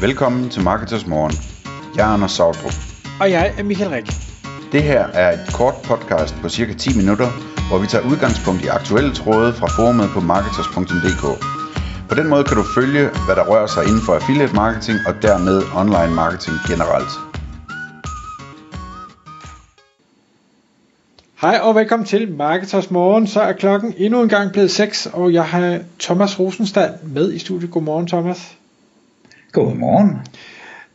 Velkommen til Marketers Morgen. Jeg er Anders Sautrup. Og jeg er Michael Rik. Det her er et kort podcast på cirka 10 minutter, hvor vi tager udgangspunkt i aktuelle tråde fra forumet på marketers.dk. På den måde kan du følge, hvad der rører sig inden for affiliate marketing og dermed online marketing generelt. Hej og velkommen til Marketers Morgen. Så er klokken endnu en gang blevet 6, og jeg har Thomas Rosenstand med i studiet. Godmorgen Thomas. Godmorgen.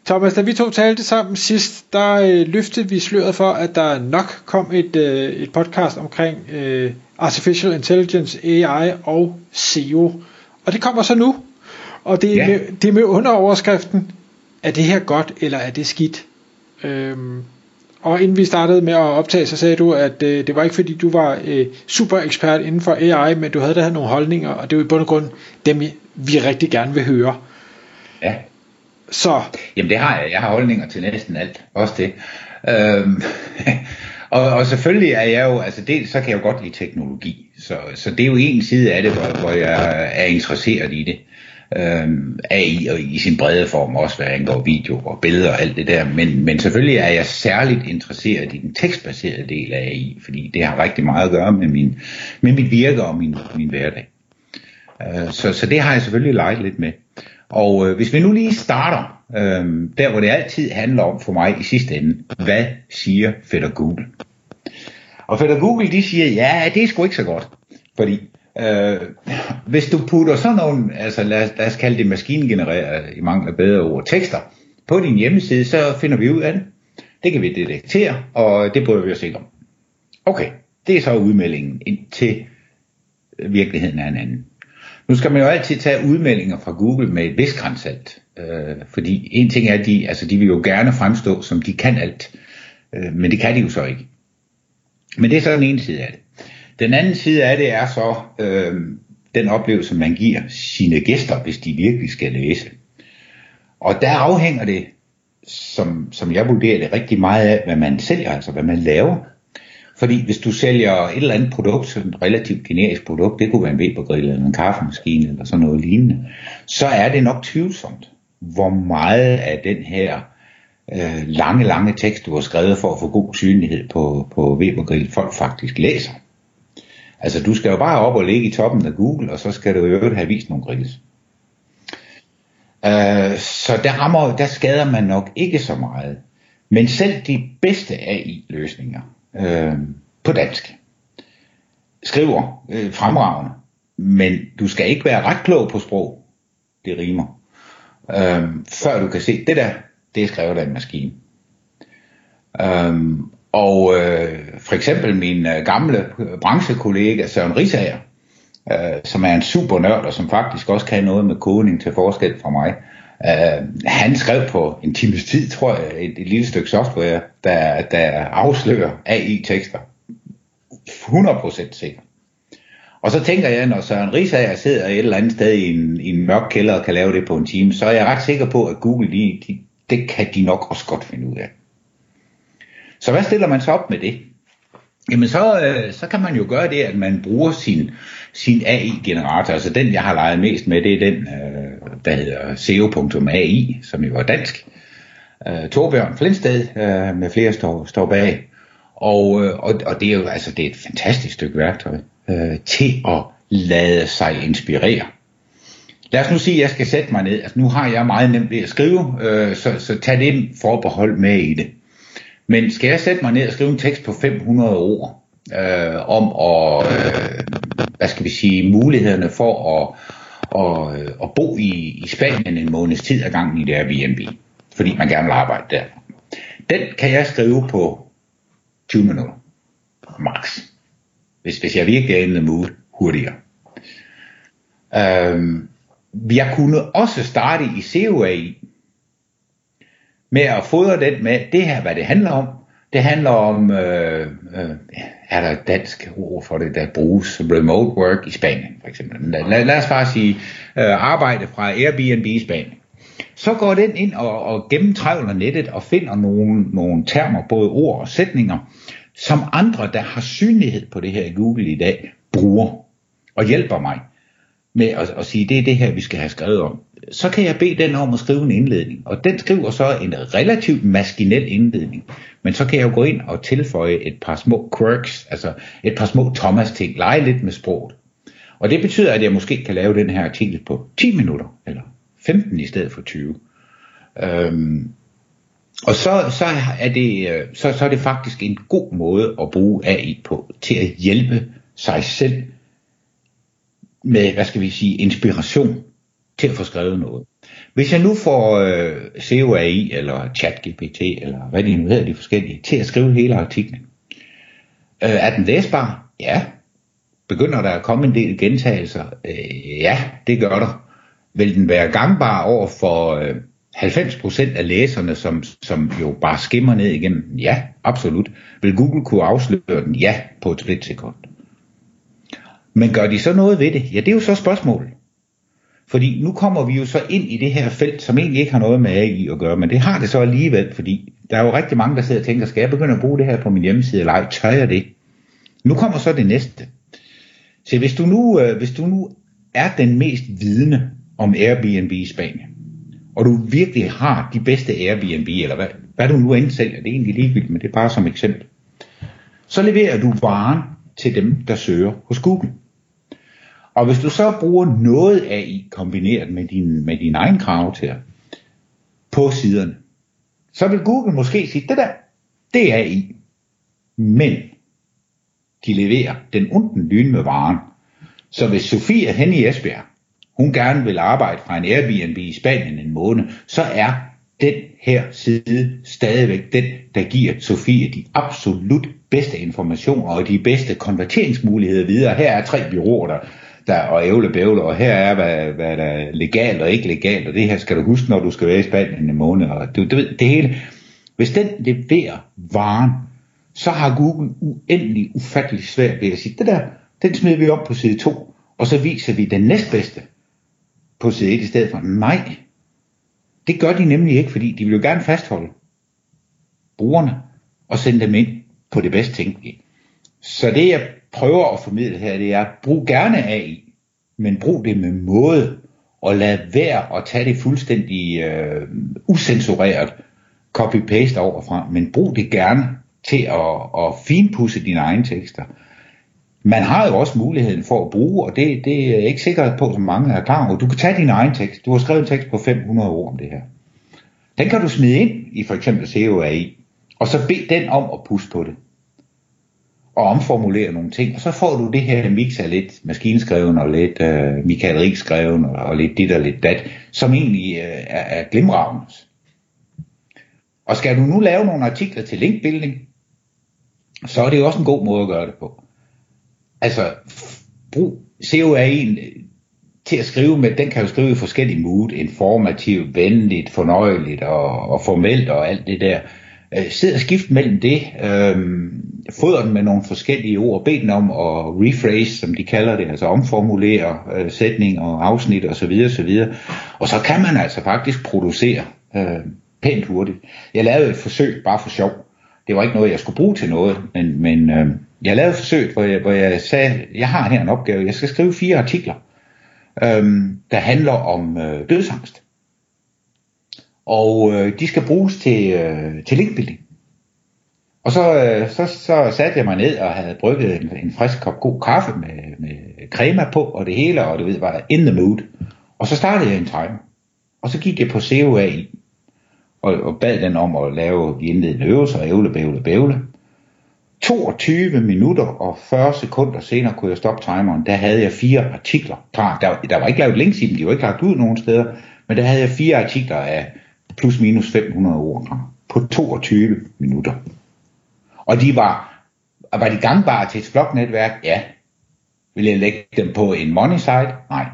Thomas, da vi to talte sammen sidst, der øh, løftede vi sløret for, at der nok kom et, øh, et podcast omkring øh, Artificial Intelligence, AI og SEO. Og det kommer så nu. Og det er, ja. med, det er med underoverskriften, er det her godt, eller er det skidt? Øhm, og inden vi startede med at optage, så sagde du, at øh, det var ikke fordi du var øh, super ekspert inden for AI, men du havde der nogle holdninger, og det er jo i bund og grund dem, vi rigtig gerne vil høre. Ja. Så. Jamen det har jeg. Jeg har holdninger til næsten alt. Også det. Øhm, og, og selvfølgelig er jeg jo, altså det, så kan jeg jo godt lide teknologi. Så, så det er jo en side af det, hvor, hvor jeg er interesseret i det. Øhm, AI og i sin brede form også, hvad angår video og billeder og alt det der. Men, men selvfølgelig er jeg særligt interesseret i den tekstbaserede del af AI, fordi det har rigtig meget at gøre med, min, med mit virke og min, min hverdag. Øh, så, så det har jeg selvfølgelig leget lidt med. Og øh, hvis vi nu lige starter, øh, der hvor det altid handler om for mig i sidste ende, hvad siger Fætter Google? Og Fætter Google, de siger, ja, det er sgu ikke så godt. Fordi øh, hvis du putter sådan nogle, altså lad, lad os kalde det maskingenererede, i mangel af bedre ord, tekster, på din hjemmeside, så finder vi ud af det. Det kan vi detektere, og det bryder vi os ikke om. Okay, det er så udmeldingen indtil virkeligheden er en anden. Nu skal man jo altid tage udmeldinger fra Google med et vis grænsalt. Øh, fordi en ting er, at de, altså de vil jo gerne fremstå, som de kan alt. Øh, men det kan de jo så ikke. Men det er så den ene side af det. Den anden side af det er så øh, den oplevelse, man giver sine gæster, hvis de virkelig skal læse. Og der afhænger det, som, som jeg vurderer det, rigtig meget af, hvad man sælger, altså hvad man laver. Fordi hvis du sælger et eller andet produkt, et relativt generisk produkt, det kunne være en Webergrill eller en kaffemaskine eller sådan noget lignende, så er det nok tvivlsomt, hvor meget af den her øh, lange, lange tekst, du har skrevet for at få god synlighed på, på Webergrill, folk faktisk læser. Altså du skal jo bare op og ligge i toppen af Google, og så skal du jo øvrigt have vist nogle grills. Øh, så der, rammer, der skader man nok ikke så meget. Men selv de bedste AI-løsninger, øh, på dansk. Skriver øh, fremragende, men du skal ikke være ret klog på sprog. Det rimer. Øh, før du kan se, det der, det er skrevet af en maskine. Øh, og øh, for eksempel min øh, gamle branchekollega Søren Risager, øh, som er en super nørd, og som faktisk også kan noget med kodning til forskel fra mig, Uh, han skrev på en times tid, tror jeg, et, et lille stykke software, der, der afslører AI-tekster. 100% sikker. Og så tænker jeg, når Søren Risager sidder et eller andet sted i en, i en mørk kælder og kan lave det på en time, så er jeg ret sikker på, at Google, de, de, det kan de nok også godt finde ud af. Så hvad stiller man så op med det? Jamen så, øh, så kan man jo gøre det, at man bruger sin, sin AI-generator. Altså den, jeg har leget mest med, det er den, øh, der hedder SEO.ai, som jo er dansk. Øh, Torbjørn Flindsted øh, med flere står, står bag. Og, øh, og, og det er jo altså, det er et fantastisk stykke værktøj øh, til at lade sig inspirere. Lad os nu sige, at jeg skal sætte mig ned. Altså, nu har jeg meget nemt ved at skrive, øh, så, så tag det forbehold med i det. Men skal jeg sætte mig ned og skrive en tekst på 500 ord øh, om at, øh, hvad skal vi sige, mulighederne for at, at, øh, at bo i, i Spanien en måneds tid ad gangen i det Airbnb, fordi man gerne vil arbejde der. Den kan jeg skrive på 20 minutter, max. Hvis, hvis jeg virkelig er in the mood, hurtigere. Øhm, jeg kunne også starte i COA med at fodre den med, det her, hvad det handler om, det handler om, øh, øh, er der et dansk ord for det, der bruges, remote work i Spanien for eksempel. Lad, lad os bare sige, øh, arbejde fra Airbnb i Spanien. Så går den ind og, og gennemtrævler nettet og finder nogle, nogle termer, både ord og sætninger, som andre, der har synlighed på det her i Google i dag, bruger og hjælper mig med at, at sige, det er det her, vi skal have skrevet om så kan jeg bede den om at skrive en indledning. Og den skriver så en relativt maskinel indledning. Men så kan jeg jo gå ind og tilføje et par små quirks, altså et par små Thomas-ting, lege lidt med sproget. Og det betyder, at jeg måske kan lave den her artikel på 10 minutter, eller 15 i stedet for 20. Øhm, og så, så, er det, øh, så, så er det faktisk en god måde at bruge AI på, til at hjælpe sig selv med, hvad skal vi sige, inspiration til at få skrevet noget. Hvis jeg nu får øh, COAI eller ChatGPT eller hvad de nu hedder, de forskellige, til at skrive hele artiklen, øh, er den læsbar? Ja. Begynder der at komme en del gentagelser? Øh, ja, det gør der. Vil den være gangbar over for øh, 90% af læserne, som, som jo bare skimmer ned igennem? Ja, absolut. Vil Google kunne afsløre den? Ja, på et splitsekund. Men gør de så noget ved det? Ja, det er jo så spørgsmålet. Fordi nu kommer vi jo så ind i det her felt, som egentlig ikke har noget med AI at gøre, men det har det så alligevel, fordi der er jo rigtig mange, der sidder og tænker, skal jeg begynde at bruge det her på min hjemmeside, eller ej, tør jeg det? Nu kommer så det næste. Så hvis du nu, øh, hvis du nu er den mest vidende om Airbnb i Spanien, og du virkelig har de bedste Airbnb, eller hvad, hvad du nu end sælger, det er egentlig ligegyldigt, men det er bare som eksempel, så leverer du varen til dem, der søger hos Google. Og hvis du så bruger noget af i kombineret med din, med din egen karakter på siderne, så vil Google måske sige, det der, det er i. Men de leverer den unden lyn med varen. Så hvis Sofie Henne i Esbjerg, hun gerne vil arbejde fra en Airbnb i Spanien en måned, så er den her side stadigvæk den, der giver Sofie de absolut bedste informationer og de bedste konverteringsmuligheder videre. Her er tre byråer, der, der og ævle bævle, og her er, hvad, hvad der er legalt og ikke legalt, og det her skal du huske, når du skal være i Spanien en måned, og du, du ved, det hele. Hvis den leverer varen, så har Google uendelig ufattelig svært ved at sige, det der, den smider vi op på side 2, og så viser vi den næstbedste på side 1 i stedet for. Nej, det gør de nemlig ikke, fordi de vil jo gerne fastholde brugerne og sende dem ind på det bedst tænkelige. Så det jeg prøver at formidle her, det er, brug gerne AI, men brug det med måde, og lad være at tage det fuldstændig øh, usensureret copy-paste overfra, men brug det gerne til at, at finpudse dine egne tekster. Man har jo også muligheden for at bruge, og det, det er jeg ikke sikker på, som mange er klar over. Du kan tage din egen tekst. Du har skrevet en tekst på 500 ord om det her. Den kan du smide ind i for eksempel COAI, og så bed den om at puste på det og omformulere nogle ting, og så får du det her mix af lidt maskinskreven og lidt øh, Michael Rik skreven og, og lidt dit og lidt dat, som egentlig øh, er, er glimragende. Og skal du nu lave nogle artikler til linkbuilding, så er det jo også en god måde at gøre det på. Altså, brug COA'en øh, til at skrive med, den kan jo skrive i forskellige mood, informativt, venligt, fornøjeligt og, og formelt og alt det der. Øh, sid og skift mellem det, øh, fodre den med nogle forskellige ord, bed den om at rephrase, som de kalder det, altså omformulere øh, sætning og afsnit osv. videre Og så kan man altså faktisk producere øh, pænt hurtigt. Jeg lavede et forsøg bare for sjov. Det var ikke noget, jeg skulle bruge til noget, men, men øh, jeg lavede et forsøg, hvor jeg, hvor jeg sagde, jeg har her en opgave, jeg skal skrive fire artikler, øh, der handler om øh, dødsangst. Og øh, de skal bruges til, øh, til linkbuilding. Og så, øh, så, så satte jeg mig ned og havde brygget en, en frisk kop god kaffe med, med crema på og det hele, og du ved, var in the mood. Og så startede jeg en timer. Og så gik jeg på COA og, og bad den om at lave de indledende øvelser, ævle, bævle, bævle. 22 minutter og 40 sekunder senere kunne jeg stoppe timeren. Der havde jeg fire artikler klar. Der, der var ikke lavet links i dem, de var ikke lagt ud nogen steder, men der havde jeg fire artikler af plus minus 500 ord på 22 minutter. Og de var, var de gangbare til et floknetværk? Ja. Vil jeg lægge dem på en money site? Nej.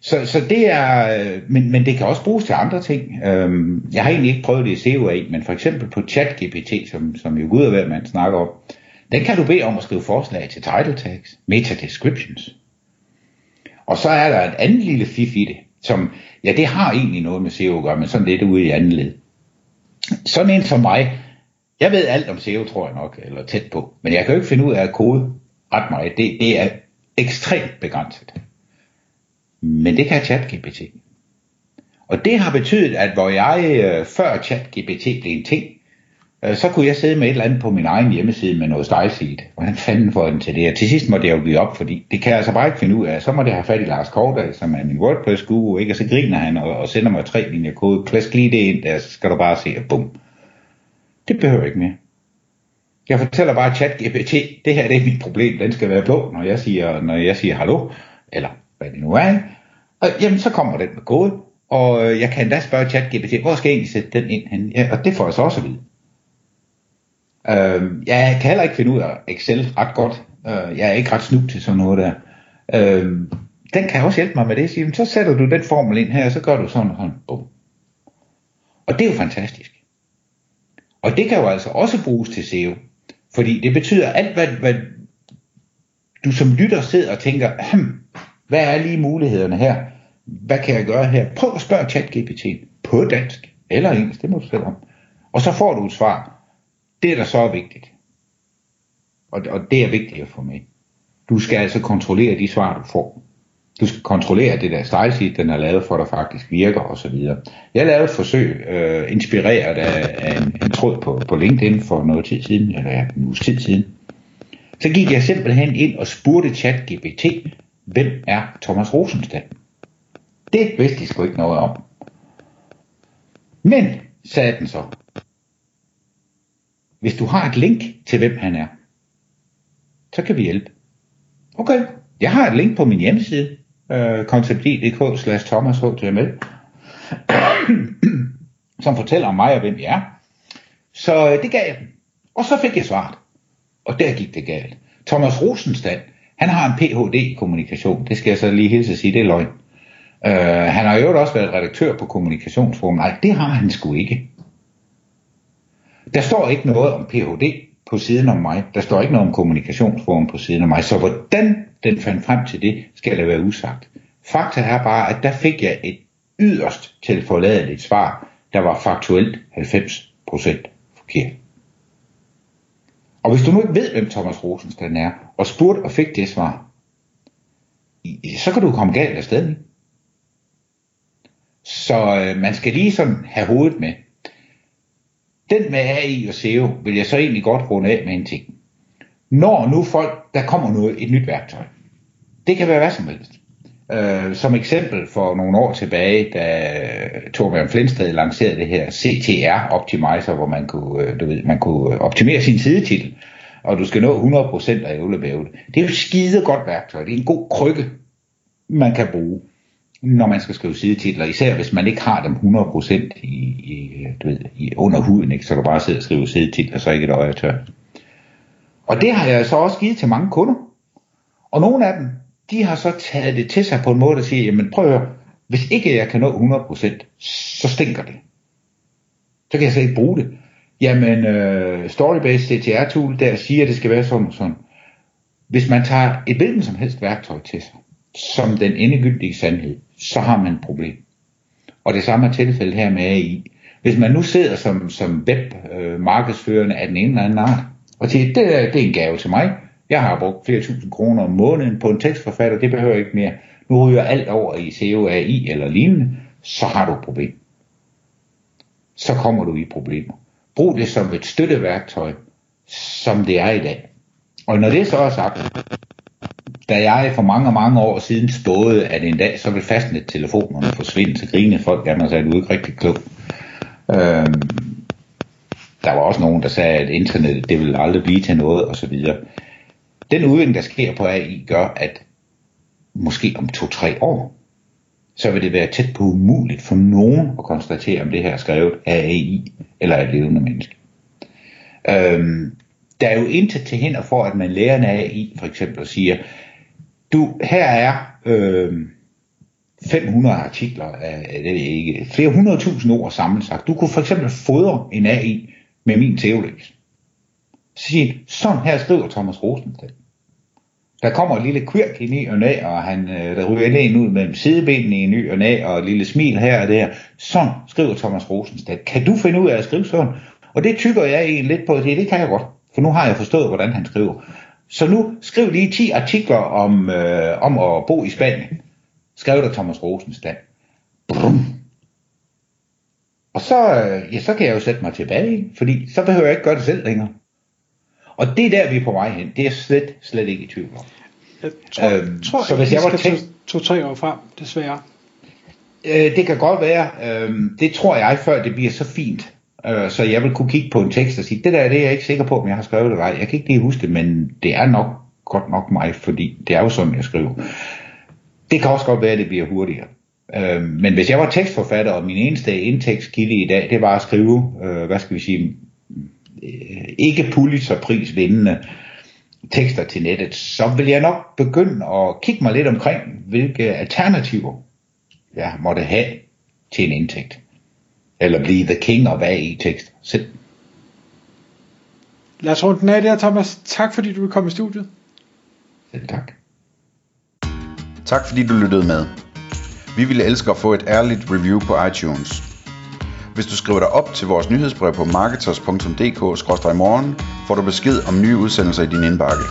Så, så det er, øh, men, men det kan også bruges til andre ting. Øhm, jeg har egentlig ikke prøvet det i COA, men for eksempel på ChatGPT, som, som jo gud og hvad man snakker om, den kan du bede om at skrive forslag til title tags, meta descriptions. Og så er der et andet lille fif i det, som, ja det har egentlig noget med SEO at gøre, men sådan lidt ude i anden led. Sådan en for mig, jeg ved alt om SEO, tror jeg nok, eller tæt på, men jeg kan jo ikke finde ud af at kode ret meget. Det, det er ekstremt begrænset. Men det kan ChatGPT. Og det har betydet, at hvor jeg øh, før ChatGPT blev en ting, Øh, så kunne jeg sidde med et eller andet på min egen hjemmeside med noget style Hvordan fanden får den til det? Og til sidst måtte jeg jo give op, fordi det kan jeg altså bare ikke finde ud af. Så må jeg have fat i Lars Kordahl, som er min WordPress-guru, ikke? og så griner han og, og sender mig tre linjer kode. Klask lige det ind der, så skal du bare se, og bum. Det behøver jeg ikke mere. Jeg fortæller bare chat GPT, det her det er mit problem, den skal være blå, når jeg siger, når jeg siger hallo, eller hvad det nu er. Og jamen, så kommer den med kode, og jeg kan da spørge chat GPT, hvor skal jeg egentlig sætte den ind hen? Ja, og det får jeg så også at vide. Øh, jeg kan heller ikke finde ud af Excel ret godt. Øh, jeg er ikke ret snu til sådan noget der. Øh, den kan også hjælpe mig med det. Sige, så sætter du den formel ind her, og så gør du sådan og sådan. Bum. Og det er jo fantastisk. Og det kan jo altså også bruges til SEO. Fordi det betyder alt, hvad, hvad du som lytter sidder og tænker, hvad er lige mulighederne her? Hvad kan jeg gøre her? Prøv at spørge ChatGPT på dansk eller engelsk, det må du selv om. Og så får du et svar. Det er der så vigtigt. Og, og det er vigtigt at få med. Du skal altså kontrollere de svar, du får. Du skal kontrollere det der style den er lavet for, der faktisk virker osv. Jeg lavede et forsøg, øh, inspireret af, af en, en tråd på, på LinkedIn for noget tid siden, eller ja, en uges tid siden. Så gik jeg simpelthen ind og spurgte ChatGPT, hvem er Thomas Rosenstad? Det vidste de sgu ikke noget om. Men, sagde den så, hvis du har et link til, hvem han er, så kan vi hjælpe. Okay, jeg har et link på min hjemmeside, øh, konceptidk slash Thomas HTML, som fortæller om mig og hvem jeg er. Så øh, det gav jeg dem. Og så fik jeg svaret. Og der gik det galt. Thomas Rosenstand, han har en Ph.D. i kommunikation. Det skal jeg så lige hilse at sige, det er løgn. Øh, han har jo også været redaktør på Kommunikationsforum. Nej, det har han sgu ikke. Der står ikke noget om Ph.D. på siden om mig. Der står ikke noget om Kommunikationsforum på siden om mig. Så hvordan den fandt frem til det, skal der være usagt. Fakta er bare, at der fik jeg et yderst tilforladeligt svar, der var faktuelt 90% forkert. Og hvis du nu ikke ved, hvem Thomas Rosenstand er, og spurgte og fik det svar, så kan du komme galt af sted. Så øh, man skal lige sådan have hovedet med. Den med AI og SEO vil jeg så egentlig godt runde af med en ting. Når nu folk, der kommer noget, et nyt værktøj, det kan være hvad som helst. Uh, som eksempel for nogle år tilbage, da Torbjørn Flindsted lancerede det her CTR Optimizer, hvor man kunne, øh, du ved, man kunne optimere sin sidetitel, og du skal nå 100% af ævlebævet. Det er jo skide godt værktøj. Det er en god krykke, man kan bruge, når man skal skrive sidetitler. Især hvis man ikke har dem 100% i, i, du ved, i under huden, ikke? så du bare sidder og skriver sidetitler, så ikke et øje tør. Og det har jeg så også givet til mange kunder. Og nogle af dem, de har så taget det til sig på en måde, at siger, jamen prøv at høre, hvis ikke jeg kan nå 100%, så stinker det. Så kan jeg slet ikke bruge det. Jamen, uh, Storybase CTR-tool, der siger, at det skal være sådan sådan. Hvis man tager et hvilken som helst værktøj til sig, som den endegyldige sandhed, så har man et problem. Og det samme er tilfældet her med AI. Hvis man nu sidder som, som webmarkedsførende af den ene eller anden art, og siger, det, det er en gave til mig, jeg har brugt flere tusind kroner om måneden på en tekstforfatter, det behøver jeg ikke mere. Nu ryger alt over i SEO, AI eller lignende, så har du et problem. Så kommer du i problemer. Brug det som et støtteværktøj, som det er i dag. Og når det så er sagt, da jeg for mange, mange år siden spåede, at en dag så vil fastnet-telefonerne forsvinde, så grinede folk af mig og sagde, du er ikke rigtig klog. Øhm, der var også nogen, der sagde, at internettet det vil aldrig blive til noget osv den udvikling, der sker på AI, gør, at måske om to-tre år, så vil det være tæt på umuligt for nogen at konstatere, om det her er skrevet af AI eller af et levende menneske. Øhm, der er jo intet til hinder for, at man lærer en AI for eksempel og siger, du, her er øh, 500 artikler af, det er ikke, flere hundredtusind ord sammensagt. Du kunne for eksempel fodre en AI med min teorik. Så siger sådan her skriver Thomas Rosenthal. Der kommer et lille kvirk i ny og næ, og han, øh, der ryger en ud mellem sidebenene i ny og næ, og et lille smil her og der. Sådan skriver Thomas Rosenstad. Kan du finde ud af at skrive sådan? Og det tykker jeg egentlig lidt på, det, det kan jeg godt. For nu har jeg forstået, hvordan han skriver. Så nu skriv lige 10 artikler om, øh, om at bo i Spanien. Skrevet af Thomas Rosenstand. Brum. Og så, øh, ja, så kan jeg jo sætte mig tilbage, fordi så behøver jeg ikke gøre det selv længere. Og det er der, vi er på vej hen. Det er jeg slet, slet ikke i tvivl om. Jeg tror, Øhm, tror så hvis vi jeg var tænkt- to, to-tre år frem, desværre. Øh, det kan godt være. Øh, det tror jeg, før det bliver så fint. Øh, så jeg vil kunne kigge på en tekst og sige, det der det er jeg ikke sikker på, om jeg har skrevet det eller. Jeg kan ikke lige huske det, men det er nok godt nok mig, fordi det er jo sådan, jeg skriver. Det kan også godt være, at det bliver hurtigere. Øh, men hvis jeg var tekstforfatter, og min eneste indtægtskilde i dag, det var at skrive, øh, hvad skal vi sige, øh, ikke Pulitzer-pris vindende tekster til nettet, så vil jeg nok begynde at kigge mig lidt omkring, hvilke alternativer jeg måtte have til en indtægt. Eller blive the king of AI-tekst selv. Lad os runde den af der, Thomas. Tak fordi du vil komme i studiet. Selv tak. Tak fordi du lyttede med. Vi ville elske at få et ærligt review på iTunes. Hvis du skriver dig op til vores nyhedsbrev på marketers.dk-morgen, får du besked om nye udsendelser i din indbakke.